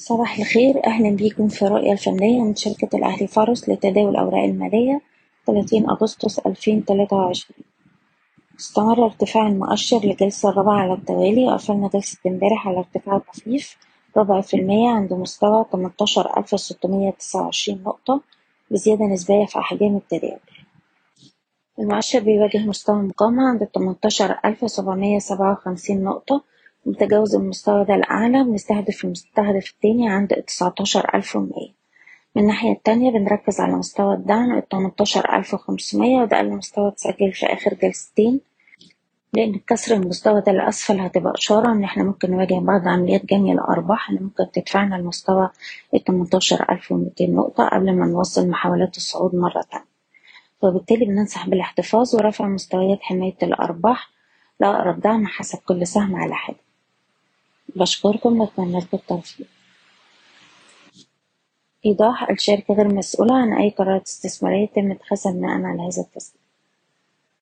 صباح الخير. أهلا بيكم في الرؤية الفنية من شركة الأهلي فارس لتداول الأوراق المالية 30 أغسطس 2023 استمر ارتفاع المؤشر للجلسة الرابعة على التوالي وقفلنا جلسة امبارح على ارتفاع طفيف ربع في المية عند مستوى 18629 نقطة بزيادة نسبية في أحجام التداول. المؤشر بيواجه مستوى مقاومة عند 18757 نقطة متجاوز المستوى ده الأعلى بنستهدف المستهدف التاني عند تسعتاشر ألف ومية. من الناحية التانية بنركز على مستوى الدعم التمنتاشر ألف وخمسمية وده أقل مستوى اتسجل في آخر جلستين لأن كسر المستوى ده لأسفل هتبقى إشارة إن إحنا ممكن نواجه بعض عمليات جني الأرباح اللي ممكن تدفعنا لمستوى التمنتاشر ألف ومتين نقطة قبل ما نوصل محاولات الصعود مرة تانية. وبالتالي بننصح بالاحتفاظ ورفع مستويات حماية الأرباح لأقرب دعم حسب كل سهم على حدة. بشكركم وأتمنى لكم التوفيق. إيضاح الشركة غير مسؤولة عن أي قرارات استثمارية يتم اتخاذها بناء على هذا التسجيل